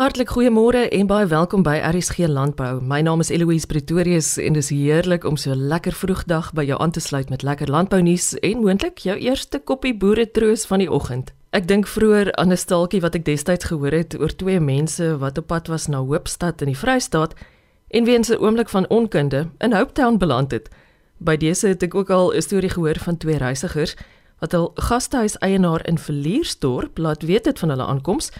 Hartlik goeiemôre en baie welkom by RSG Landbou. My naam is Eloise Pretorius en dis heerlik om so lekker vroegdag by jou aan te sluit met lekker landbounuus en moontlik jou eerste koppie boere troos van die oggend. Ek dink vroeër aan 'n staaltjie wat ek destyds gehoor het oor twee mense wat op pad was na Hoopstad in die Vrystaat en weens 'n oomblik van onkunde in Hopetown beland het. By dese het ek ook al 'n storie gehoor van twee reisigers wat hul gastehuis eienaar in Verliersdorp laat weet het van hulle aankoms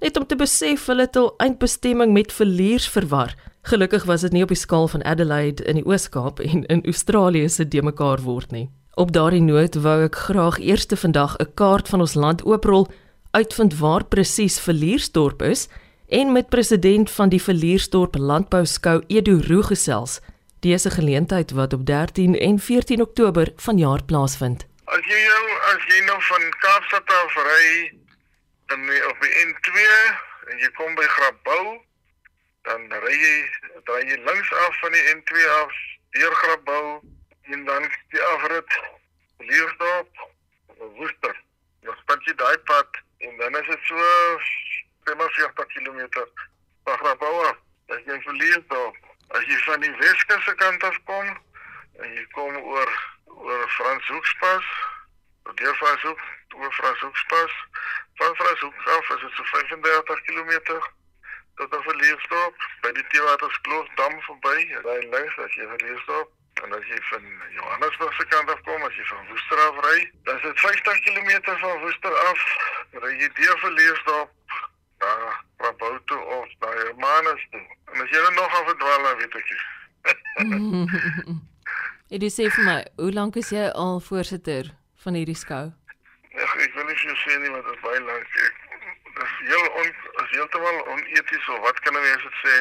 net om te besef hulle het hul eindbestemming met verliers verwar. Gelukkig was dit nie op die skaal van Adelaide in die Oos-Kaap en in Australië se de mekaar word nie. Op daardie noot wou ek graag eers te vandag 'n kaart van ons land ooprol, uitvind waar presies Verliersdorp is en met president van die Verliersdorp Landbou Skou Edu Roo gesels. Dese geleentheid wat op 13 en 14 Oktober vanjaar plaasvind. As jy nou as jy nou van Kaapstad af ry dan op die N2 en jy kom by Grabouw, dan ry jy draai jy links af van die N2 af deur Grabouw en dan die afrit Leersdorp, Woester. Jy spat jy daai pad en dan is dit so 45 km van Grabouw af. As jy van Leersdorp, as jy van die Weskus se kant af kom en jy kom oor oor Franshoekspas, deur Franshoek, oor Franshoekspas Van Vryhoek af is dit so 35 km tot aan Verleefstop by die Teewaterskloof dam verby. Ry links as jy Verleefstop en as jy van Johannesburg se kant af kom, as jy van Woester af ry, dan is dit 50 km van Woester af. Ry jy deur Verleefstop na Rabouto of na Hermanus toe. En as jy dan nog af verdwaal, dan weet ek nie. Dit is sê vir my, hoe lank is jy al voorsitter van hierdie skou? Ag, ek wil nie so sê nie want dit is baie lank. Ek dis heel on is heeltemal oneties of wat kan 'n mens dit sê?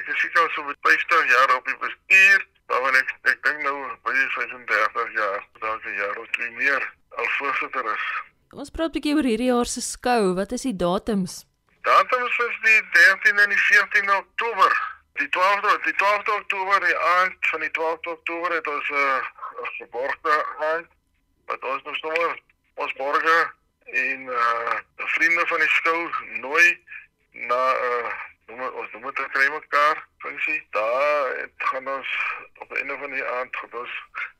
Ek is seker so met 50 jaar op die bestuur, maar ek ek dink nou by 35 jaar, dalk 'n jaar of twee meer al voorsitter is. Ons praat 'n bietjie oor hierdie jaar se skou. Wat is die datums? Datums is die 13 en die 14 Oktober. Die 12de, die 12de Oktober, die aand van die 12de Oktober het ons 'n uh, geborgte aand wat ons nog sommer ons borge en uh vriende van die skou nooi na uh noem ons noem dit kry mekaar funksie daar het gaan ons op einde van die aand ons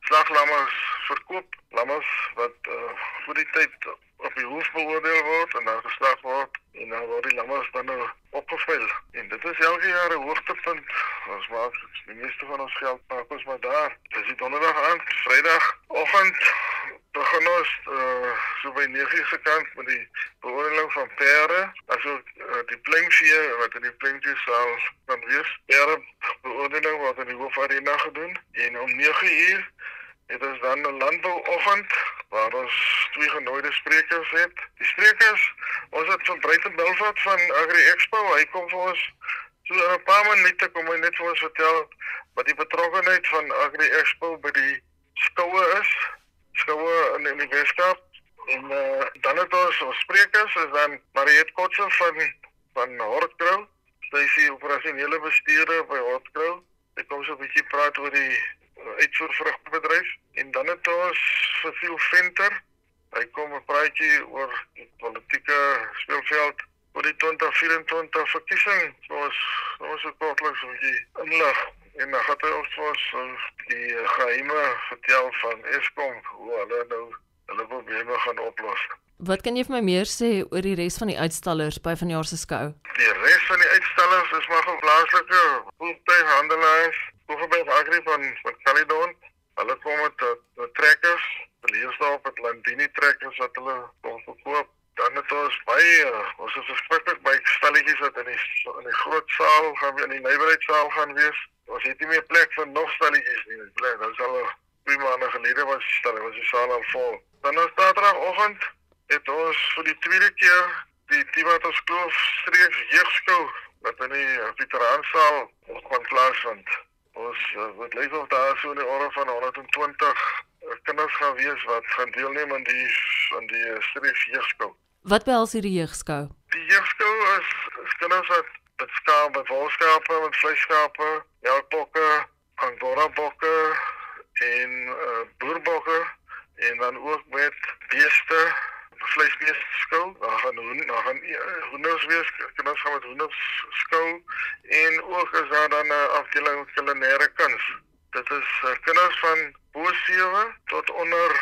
slaglammers verkoop lammers wat uh, vir die tyd op die hoef beoordeel word en dan geslag word en dan word die lammers dan nou opgevul. En dit is elke jaar 'n hoogtepunt. Ons maak die meeste van ons geld maak ons maar daar. Dis die donderdag aand vrydag oggend begin ons uh, so by 9 se kant met die beoordeling van perde, asook uh, die plengvee wat in die plengvee saal kan wees. Perde beoordeling word in die hoofarena gedoen. En om 9 uur het ons dan 'n landbouoggend waar ons twee genooide sprekers het. Die sprekers, ons het van Breiten Belfort van Agri Expo, hy kom vir ons so 'n paar minute kom hy net vir ons vertel wat die betrokkeheid van Agri Expo by die skoue is skoue in die Weskaap en uh, dan het ons ons sprekers is dan Mariet Kotse van van Hortgrou. Sy is die operasionele bestuurder by Hortgrou. Ek kom so 'n bietjie praat oor die uh, uitvoervrugbedryf en dan het ons Cecil Venter. Hy kom 'n praatjie oor die politieke speelveld oor die 2024 verkiesing. Ons ons het kortliks 'n bietjie inlig en dan het hy ons ons die geheime vertel van Eskom hoe hulle nou hulle probleme gaan oplos. Wat kan jy vir my meer sê oor die res van die uitstallers by vanjaar se skou? Die res van die uitstallers is maar plaaslike voertuighandelaars, byvoorbeeld Agri van van Caledon. Hulle kom met met trekkers, leerstof met Landini trekkers wat hulle kom verkoop. Dan het ons baie, ons het verskriklik baie stalletjies wat in die in die groot saal gaan in die nywerheidsaal gaan wees. Ons het nie meer plek vir nog stalletjies nie. Plek, nou sal twee maande gelede was die stal, was die saal al vol. Dan op Saterdagoggend het ons vir die tweede keer die Tibatos Kloof streeks jeugskou wat in die veteransaal gaan plaasvind. Ons uh, wat lyk of daar so 'n orde van 120 uh, kinders gaan wees wat gaan deelneem aan die aan die streeks jeugskou. Wat behels hierdie jeugskou? Die jeugskou is, is kinders wat met skaap, met wolskape, met vleisskape, melkbokke, angora bokke en uh, boerbokke en dan ook met beeste vleisbees skou. Daar gaan hoen, daar gaan eh, hoenders wees, kinders gaan met hoenders skou en ook is daar dan 'n afdeling kulinaire kuns. Dit is uh, kinders van bo 7 tot onder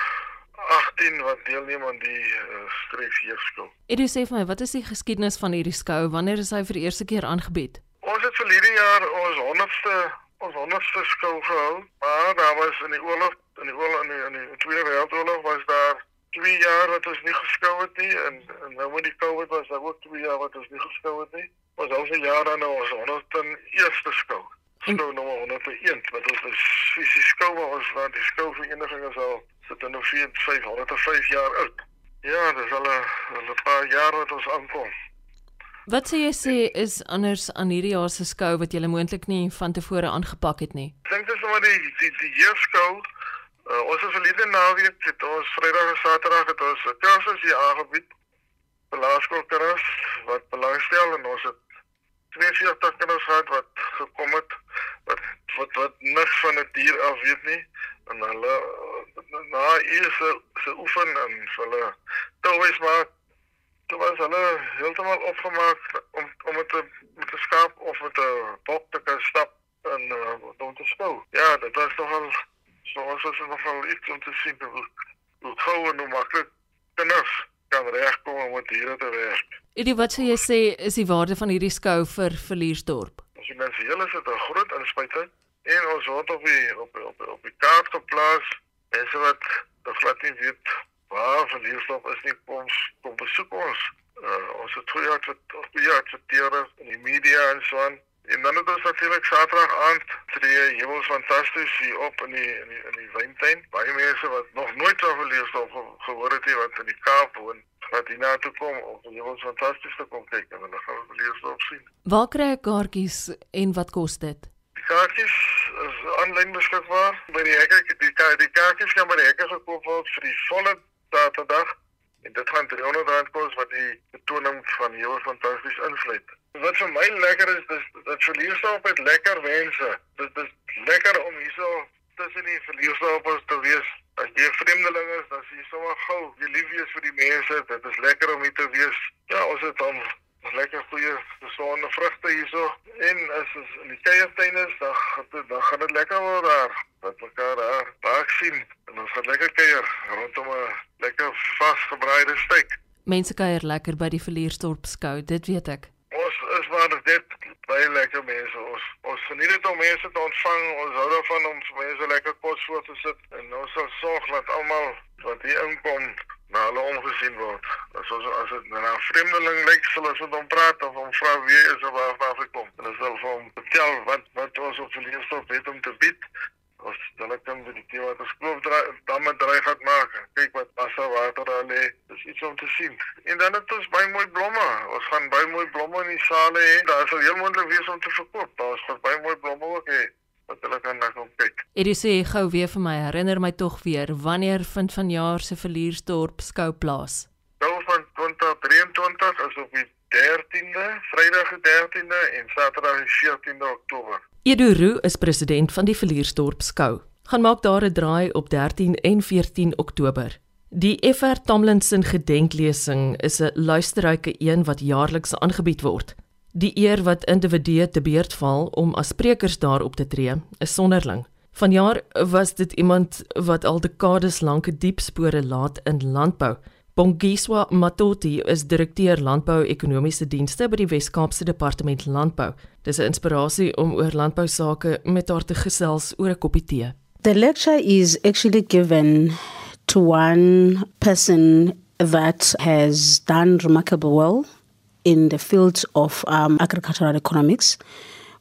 18 wat deelneem aan die uh, streefjeerskou. Edu sê vir my, wat is die geskiedenis van hierdie skou? Wanneer is hy vir die eerste keer aangebied? Ons het verlede jaar ons 100ste ons 100ste skou gehou, maar daar was in die oorlog in die oorlog in die, in die Tweede Wêreldoorlog was daar 2 jaar wat ons nie geskou het nie en, en nou met die COVID was daar ook 2 jaar wat ons nie geskou het nie. Ons al se jare nou ons 101ste skou. Skou nommer 101 wat ons is fisies skou maar ons want die skouvereniging is al sit nou 4 505 jaar oud. Ja, dis al 'n paar jaar wat ons aankom. Wat sê jy sê is anders aan hierdie jaar se skou wat jy moontlik nie van tevore aangepak het nie? Ek dink dis sommer die die die jeugskou Uh, ons het verlede naweek het ons Vrydag en Saterdag het ons 'n kursus hier aangebied vir laerskoolkinders wat belangstel en ons het 42 kinders gehad wat gekom het wat wat wat niks van die dier af weet nie en hulle na eerste se oefen en hulle touwys maak toe was hulle heeltemal opgemaak om om met 'n met 'n skaap of met 'n bok te kan stap en uh, om te spou. Ja, dit was nogal So ons is nogal iets om te sien hoe hoe gou en hoe maklik kinders kan regkom om met diere te werk. Eddie, wat sou jy sê is die waarde van hierdie skou vir Verliersdorp? As jy mens hele sit 'n groot inspuiting en ons word op die op op op die kaart geplaas. Mense wat glad nie weet waar Verliersdorp is nie, kom kom besoek ons. Uh, ons het twee jaar wat op die jaar geteer in die media en so aan. En dan het ons natuurlik Saterdag aand tree hemels fantasties hier op in die in die in die wyntuin. Baie mense wat nog nooit van verlees of gehoor het nie wat in die Kaap woon, wat hier na toe kom om hemels fantasties te kom kyk en hulle gaan verlees op sien. Waar kry ek kaartjies en wat kos dit? Die kaartjies is aanlyn beskikbaar by die hekke. Die die kaartjies kan by die hekke gekoop word vir die volle Saterdag. En dit gaan 300 rand kos wat die betoning van heel fantasties insluit. Wat vir my lekker is, dis dat verliersdorp het lekker mense. Dit is lekker om hierso tussen die verliersdorpers te wees. As jy vreemdeling is, dan sien jy sommer gou jy lief wees vir die mense. Dit is lekker om hier te wees. Ja, ons het dan lekker goeie gesonde vrugte hierso en as ons in die kuiertuin is, dan dan gaan dit lekker word daar. Wat mekaar daar baie sien. En ons gaan lekker kuier rondom 'n lekker vasgebraaide steak. Mense kuier lekker by die Verliersdorp skou, dit weet ek is maar dit baie lekker mense. Ons ons geniet dit om mense te ontvang. Ons hou daarvan om mense lekker kos voor te sit en ons sal sorg dat almal wat hier inkom na hulle omgesien word. As ons as dit 'n vreemdeling lyk, sal ons met hom praat of hom vra wie is of waar hy kom. En ons sal vir hom vertel wat wat ons op die laaste het om te bied ons dan kan we die keer wat ons kloof draai dan met draai gaan maak kyk wat passa water daar lê dis iets om te sien en dan het ons baie mooi blomme. Ons gaan baie mooi blomme in die sale hê. Daar sal heel moontlik wees om te verkoop. Daar is baie mooi blomme ook hê wat hulle kan na kom kyk. Edu sê gou weer vir my herinner my tog weer wanneer vind vanjaar se verliersdorp skou plaas Nou van 2023 as op die 13de Vrydag die 13de en Saterdag die 14de Oktober. Edu Roo is president van die Verliersdorp skou. Gaan maak daar 'n draai op 13 en 14 Oktober. Die FR Tomlinson gedenklesing is 'n luisterryke een wat jaarliks aangebied word. Die eer wat individue te beurt val om as sprekers daarop te tree, is sonderling. Vanjaar was dit iemand wat al dekades lank 'n diep spore laat in landbou. Bongiswa Matoti is direkteur landbou-ekonomiese dienste by die Wes-Kaapse Departement Landbou. Dis 'n inspirasie om oor landbou sake met haar te gesels oor 'n koppie tee. The lecture is actually given to one person that has done remarkable well in the field of um, agricultural economics.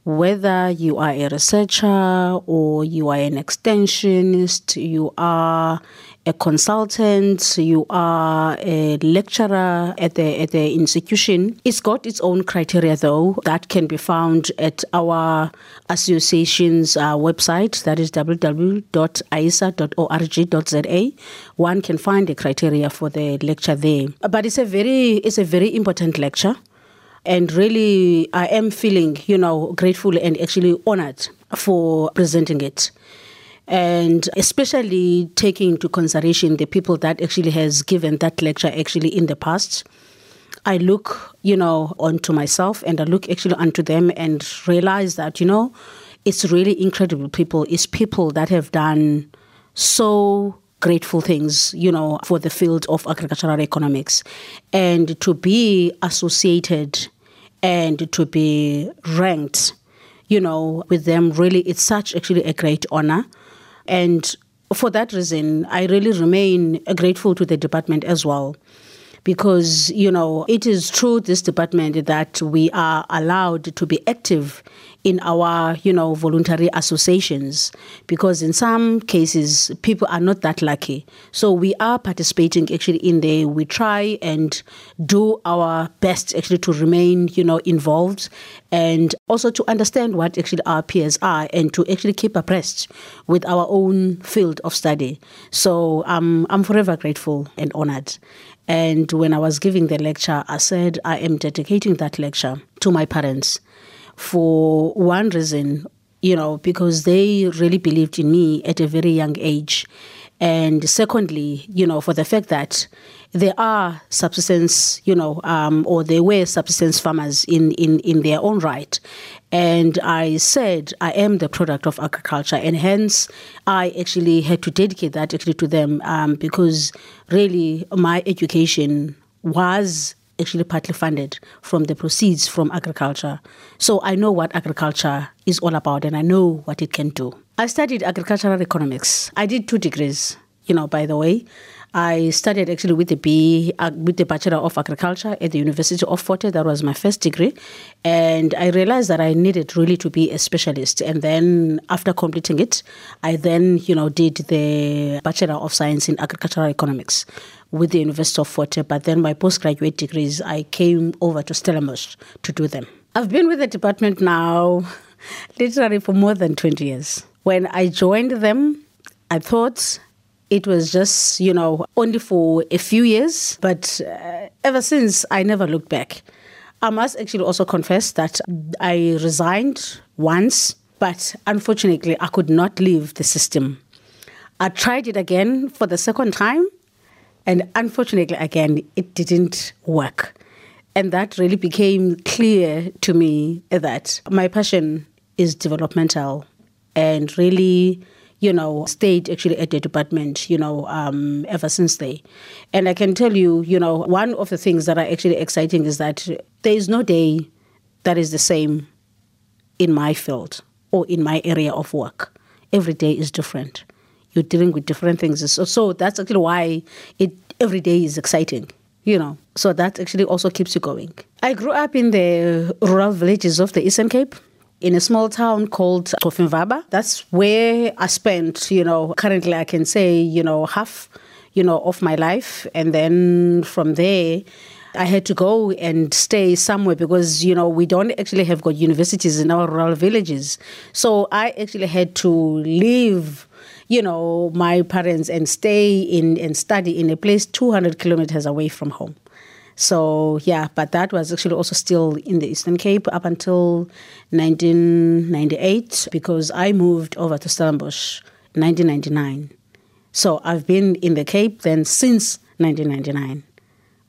Whether you are a researcher or you are an extensionist, you are a consultant, you are a lecturer at the at the institution. It's got its own criteria though that can be found at our association's uh, website that is www.aisa.org.za. One can find the criteria for the lecture there. But it's a very it's a very important lecture and really I am feeling, you know, grateful and actually honored for presenting it. and especially taking into consideration the people that actually has given that lecture actually in the past. I look, you know, onto myself and I look actually onto them and realize that, you know, it's really incredible people. It's people that have done so grateful things, you know, for the field of agricultural economics. And to be associated and to be ranked, you know, with them, really, it's such actually a great honor. And for that reason, I really remain grateful to the department as well because, you know, it is through this department that we are allowed to be active in our, you know, voluntary associations because in some cases people are not that lucky. So we are participating actually in there. We try and do our best actually to remain, you know, involved and also to understand what actually our peers are and to actually keep abreast with our own field of study. So um, I'm forever grateful and honored. And when I was giving the lecture, I said, I am dedicating that lecture to my parents for one reason, you know, because they really believed in me at a very young age. And secondly, you know, for the fact that there are subsistence, you know, um, or there were subsistence farmers in, in, in their own right. And I said, I am the product of agriculture. And hence, I actually had to dedicate that actually to them um, because really my education was actually partly funded from the proceeds from agriculture. So I know what agriculture is all about and I know what it can do. I studied agricultural economics. I did two degrees, you know, by the way. I studied actually with the B, with the Bachelor of Agriculture at the University of Fort Hare. That was my first degree. And I realized that I needed really to be a specialist. And then after completing it, I then, you know, did the Bachelor of Science in Agricultural Economics with the University of Fort But then my postgraduate degrees, I came over to Stellenbosch to do them. I've been with the department now literally for more than 20 years. When I joined them, I thought it was just, you know, only for a few years, but uh, ever since, I never looked back. I must actually also confess that I resigned once, but unfortunately, I could not leave the system. I tried it again for the second time, and unfortunately, again, it didn't work. And that really became clear to me that my passion is developmental and really you know, stayed actually at the department, you know, um, ever since they. And I can tell you, you know, one of the things that are actually exciting is that there is no day that is the same in my field or in my area of work. Every day is different. You're dealing with different things. So, so that's actually why it every day is exciting you know. So that actually also keeps you going. I grew up in the rural villages of the Eastern Cape in a small town called Tofimvaba. That's where I spent, you know, currently I can say, you know, half, you know, of my life. And then from there, I had to go and stay somewhere because, you know, we don't actually have got universities in our rural villages. So I actually had to leave you know, my parents and stay in and study in a place 200 kilometers away from home. So yeah, but that was actually also still in the Eastern Cape up until 1998 because I moved over to Stellenbosch 1999. So I've been in the Cape then since 1999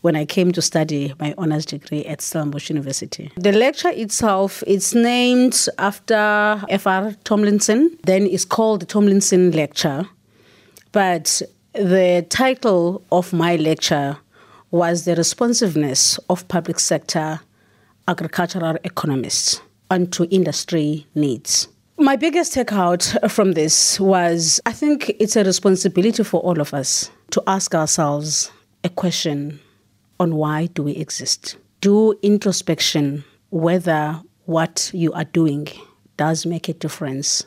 when I came to study my honors degree at Stellenbosch University. The lecture itself it's named after F.R. Tomlinson, then it's called the Tomlinson Lecture. But the title of my lecture was the responsiveness of public sector agricultural economists onto industry needs. My biggest takeout from this was I think it's a responsibility for all of us to ask ourselves a question on why do we exist? Do introspection whether what you are doing does make a difference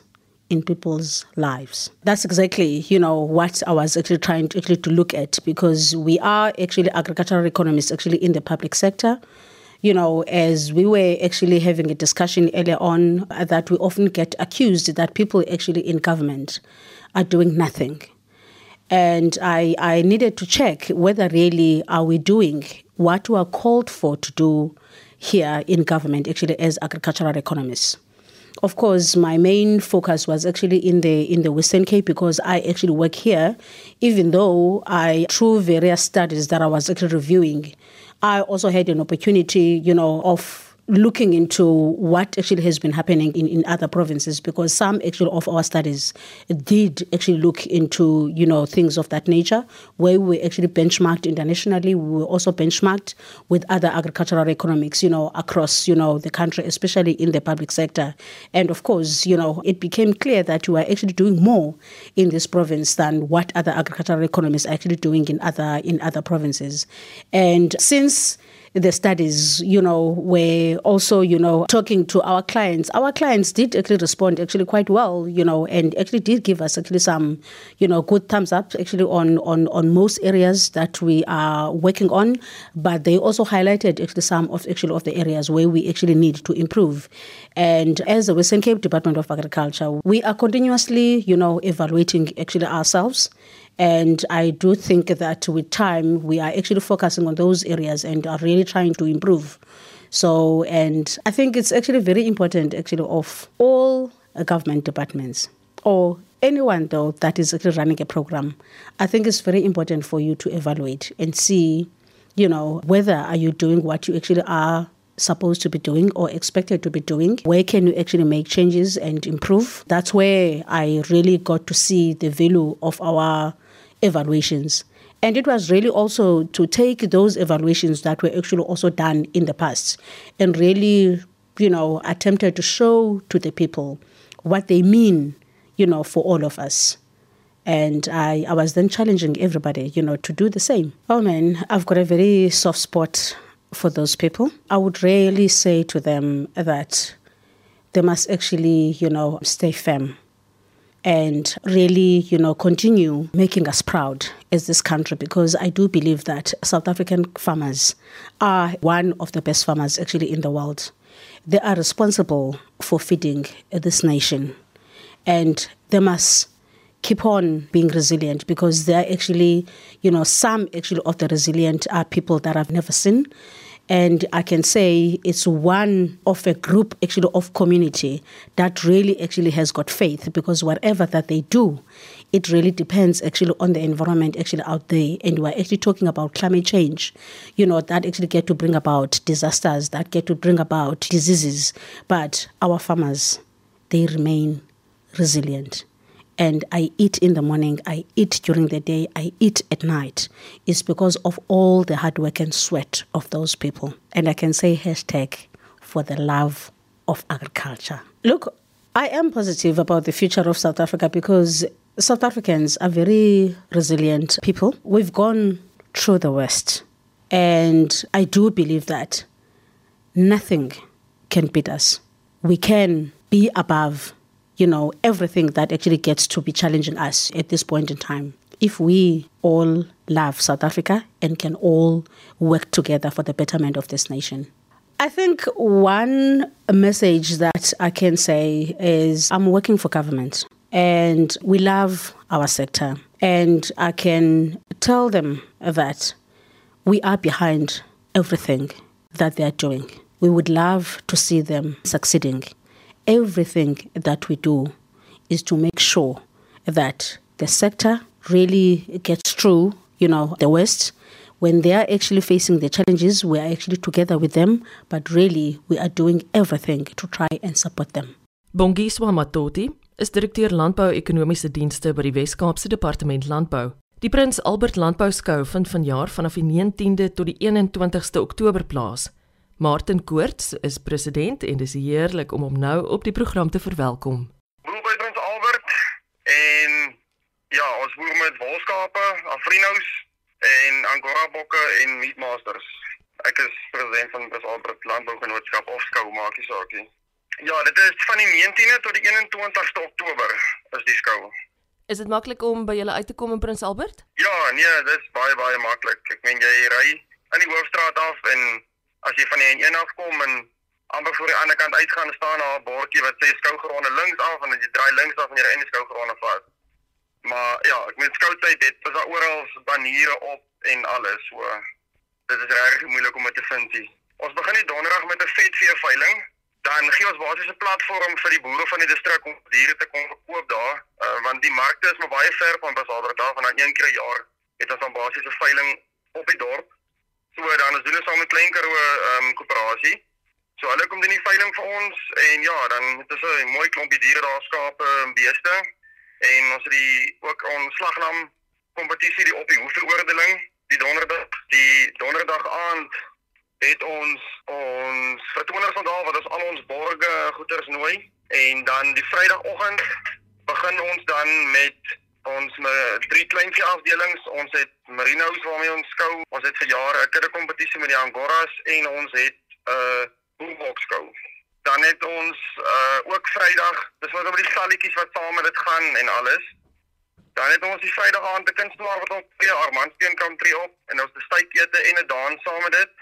in people's lives. That's exactly, you know, what I was actually trying to actually to look at because we are actually agricultural economists actually in the public sector. You know, as we were actually having a discussion earlier on, that we often get accused that people actually in government are doing nothing. And I, I needed to check whether really are we doing what we are called for to do here in government, actually as agricultural economists. of course, my main focus was actually in the in the Western Cape because I actually work here, even though I through various studies that I was actually reviewing, I also had an opportunity, you know, of looking into what actually has been happening in, in other provinces because some actually of our studies did actually look into you know things of that nature where we actually benchmarked internationally. We were also benchmarked with other agricultural economics you know across you know the country especially in the public sector. And of course you know it became clear that we are actually doing more in this province than what other agricultural economists are actually doing in other in other provinces. And since the studies, you know, were also, you know, talking to our clients. Our clients did actually respond actually quite well, you know, and actually did give us actually some, you know, good thumbs up actually on on on most areas that we are working on. But they also highlighted actually some of actually of the areas where we actually need to improve. And as the Western Cape Department of Agriculture, we are continuously, you know, evaluating actually ourselves and I do think that with time, we are actually focusing on those areas and are really trying to improve. So, and I think it's actually very important, actually, of all uh, government departments or anyone though that is actually running a program. I think it's very important for you to evaluate and see, you know, whether are you doing what you actually are supposed to be doing or expected to be doing where can you actually make changes and improve that's where i really got to see the value of our evaluations. And it was really also to take those evaluations that were actually also done in the past and really, you know, attempted to show to the people what they mean, you know, for all of us. And I, I was then challenging everybody, you know, to do the same. Oh man, I've got a very soft spot for those people. I would really say to them that they must actually, you know, stay firm and really, you know, continue making us proud as this country because I do believe that South African farmers are one of the best farmers actually in the world. They are responsible for feeding this nation and they must keep on being resilient because they're actually, you know, some actually of the resilient are people that I've never seen and I can say it's one of a group actually of community that really actually has got faith because whatever that they do, it really depends actually on the environment actually out there. And we're actually talking about climate change, you know, that actually get to bring about disasters, that get to bring about diseases. But our farmers, they remain resilient and I eat in the morning, I eat during the day, I eat at night is because of all the hard work and sweat of those people. And I can say hashtag for the love of agriculture. Look, I am positive about the future of South Africa because South Africans are very resilient people. We've gone through the West, and I do believe that nothing can beat us. We can be above you know, everything that actually gets to be challenging us at this point in time. If we all love South Africa and can all work together for the betterment of this nation. I think one message that I can say is I'm working for government and we love our sector. And I can tell them that we are behind everything that they're doing. We would love to see them succeeding everything that we do is to make sure that the sector really gets through, you know, the West. When they are actually facing the challenges, we are actually together with them, but really we are doing everything to try and support them. Bongiswa Matoti is direkteur landbou-ekonomiese dienste by die Wes-Kaapse Departement Landbou. Die Prins Albert Landbouskou vind vanjaar vanaf die 19de tot die 21ste Oktober plaas. Martin Koorts is president en dis heerlik om hom nou op die program te verwelkom. Boer by Prins Albert en ja, ons boer met wolskape, afrinos en angora bokke en meatmasters. Ek is president van Prins Albert Landbougenootskap of skou maakie saakie. Ja, dit is van die 19de tot die 21ste Oktober is die skou. Is dit maklik om by julle uit te kom in Prins Albert? Ja, nee, dit is baie baie maklik. Ek meen jy ry aan die hoofstraat af en as jy van die N1 af kom en amper voor die ander kant uitgaan staan daar 'n bordjie wat sê skougronde links af en as jy draai links af en jy ry in die skougronde vas. Maar ja, ek met skoutyd het was daar oral baniere op en alles so. Dit is regtig moeilik om dit te vind. Ons begin die donderdag met 'n vetvee veiling. dan gee ons basies 'n platform vir die boere van die distrik om diere te kon verkoop daar, uh, want die markte is maar baie ver van af en dan een keer 'n jaar het ons dan basies 'n veiling op die dorp. So dan is doen ons saam met Klein Karoo ehm um, koöperasie. So hulle kom doen die veiling vir ons en ja, dan het ons 'n mooi klompie diere daar skape en beeste en ons het die ook ons slaglam kompetisie die op die hoeveroordeling die donderdag die donderdag aand het ons ons vertoners van daar wat ons al ons borge goeders nooi en dan die vrydagoggend begin ons dan met ons drie kleinvee afdelings. Ons het merinos waarmee ons skou. Ons het vir jare 'n kudde kompetisie met die angoras en ons het 'n uh, boombox skou. Dan het ons uh, ook vrydag dis wat oor die stalletjies wat saam met dit gaan en alles. Dan het ons die vrydag aand 'n kunstenaar wat op twee armandsteen tree op en ons stytete en 'n dans saam met dit.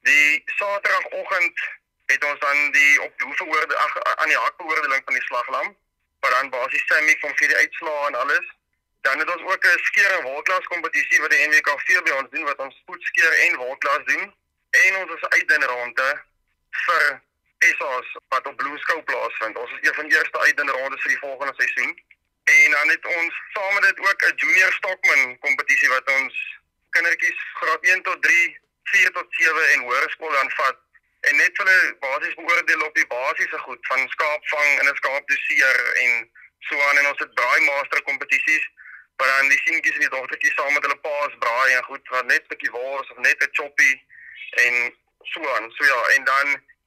Die Saterdagoggend het ons dan die op die hoeveroorde aan die hakbeoordeling van die slaglam, maar dan basies Sammy van vir die uitslae en alles. Dan het ons ook 'n skeer en wolklas kompetisie wat die NWKV by ons doen wat ons spoedskeer en wolklas doen en ons is uit in ronde vir SA's wat op Bloemskou plaasvind. Ons is een van die eerste uit in ronde vir die volgende seisoen. En dan het ons saam met dit ook 'n junior stockman kompetisie wat ons kindertjies graad 1 tot 3 4 tot 7 en hoërskool dan vat en net hulle basies beoordeel op die basiese goed van skaapvang en 'n skaapdoseer en so aan en ons het braai master kompetisies waar dan die seentjies en die dogtertjies saam met hulle paas braai en goed wat net 'n bietjie wors of net 'n choppie en so aan. So ja, en dan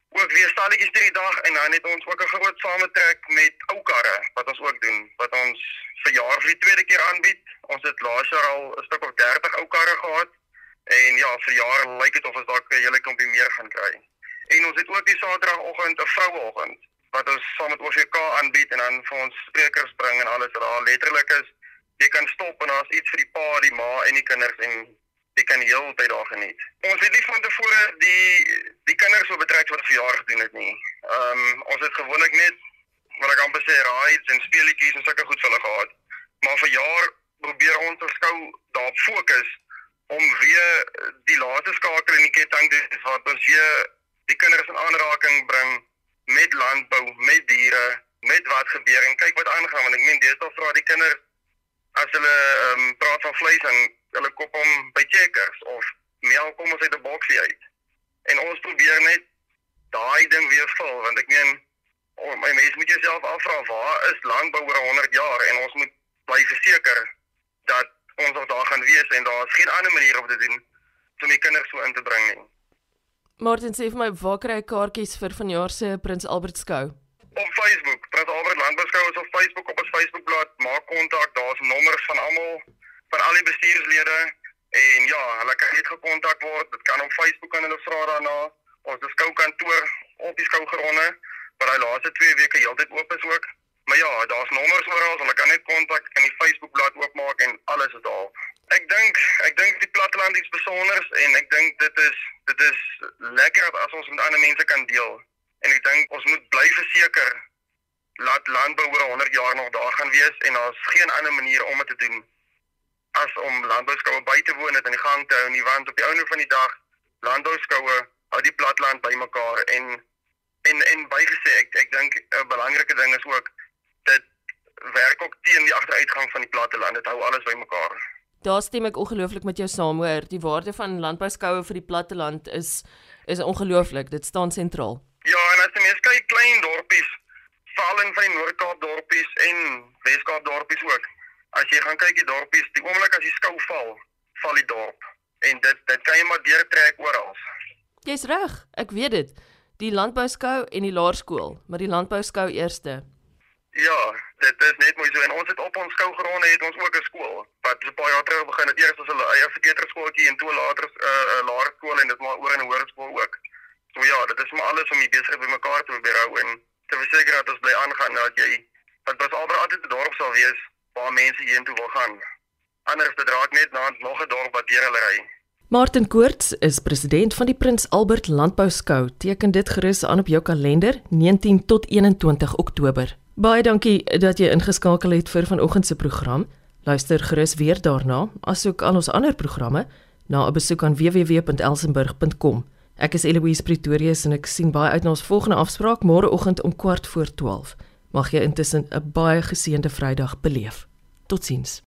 ook weer stalletjies hierdie dag en dan het ons ook 'n groot sametrek met ou karre wat ons ook doen wat ons vir jaar vir die tweede keer aanbied. Ons het laas jaar al 'n stuk of 30 ou karre gehad En ja, vir jare lyk dit of ons dalk 'n hele klompie meer gaan kry. En ons het ook die Saterdagoggend 'n vroueoggend wat ons saam met OVK aanbied en dan vir ons sprekers bring en alles wat daar letterlik is. Jy kan stop en daar's iets vir die pa, die ma en die kinders en jy kan heeltyd daar geniet. Ons het nie van tevore die die kinders so betrek wat verjaardag doen het nie. Ehm um, ons het gewoonlik net wat ek amper sê rides en speletjies en sulke goed vir hulle gehad. Maar vir jaar probeer ons verskou daarop fokus om weer die laaste skakel in die ketting te wat ons weer die kinders in aanraking bring met landbou, met diere, met wat gebeur en kyk wat aangaan want ek meen deesdae vra die kinders as hulle ehm um, praat van vleis en hulle koop hom by Checkers of melk kom ons uit 'n boksie uit. En ons probeer net daai ding weer vul want ek meen oh, my mens moet jouself afvra waar is landbou oor 100 jaar en ons moet bly verseker dat ons nog daar gaan wees en daar is geen ander manier om te doen om die kinders so in te bring nie. Martin sê vir my waar kry ek kaartjies vir vanjaar se Prins Albert skou? Op Facebook, Prins Albert Landbouskou is op Facebook op ons Facebookblad. Maak kontak, daar's nommers van almal van al die bestuurslede en ja, hulle kan net gekontak word. Dit kan op Facebook kan hulle vra daarna. Ons skou kantoor op die skougronde wat hy laaste 2 weke heeltyd oop is ook. Maar ja, daar's nommers oral, hulle kan net kontak, kan die Facebookblad oopmaak en alles is daar. Ek dink, ek dink die platteland is besonder en ek dink dit is dit is lekker as ons met ander mense kan deel. En ek dink ons moet bly verseker laat landbou oor 100 jaar nog daar gaan wees en daar's geen ander manier om dit te doen as om landbouskoue by te woon en in gang te hou nie want op die einde van die dag landbouskoue hou die platteland bymekaar en en en bygesê ek ek dink 'n belangrike ding is ook dit werk ook teen die agteruitgang van die platteland. Dit hou alles bymekaar. Daar stem ek ongelooflik met jou saam hoor. Die waarde van landbouskoue vir die platteland is is ongelooflik. Dit staan sentraal. Ja, en as jy mens kyk klein dorpies, veral in van die Noord-Kaap dorpies en Wes-Kaap dorpies ook. As jy gaan kyk die dorpies, die oomblik as die skou val, val die dorp. En dit dit kan jy maar deurtrek oral. Jy's reg. Ek weet dit. Die landbouskou en die laerskool, maar die landbouskou eerste. Ja, dit is net mooi so en ons het op ons skougronde het ons ook 'n skool wat so paar jaar terug begin het. Eers as 'n eie verkeerderskooltjie en toe later 'n uh, uh, laerskool en dit maar oor in 'n hoërskool ook. So ja, dit is maar alles om die besigheid bymekaar te behou en te verseker dat ons bly aangaan dat jy dat ons albei altyd dorp sal wees waar mense heentoe wil gaan. Anders dit raak net na nog 'n dorp wat deur hulle ry. Martin Koorts is president van die Prins Albert Landbou Skou. Teken dit gerus aan op jou kalender 19 tot 21 Oktober. Baie dankie dat jy ingeskakel het vir vanoggend se program. Luister gerus weer daarna, asook al ons ander programme, na 'n besoek aan www.elsenburg.com. Ek is Eloise Pretorius en ek sien baie uit na ons volgende afspraak môreoggend om kwart voor 12. Mag jy intussen 'n baie geseënde Vrydag beleef. Totsiens.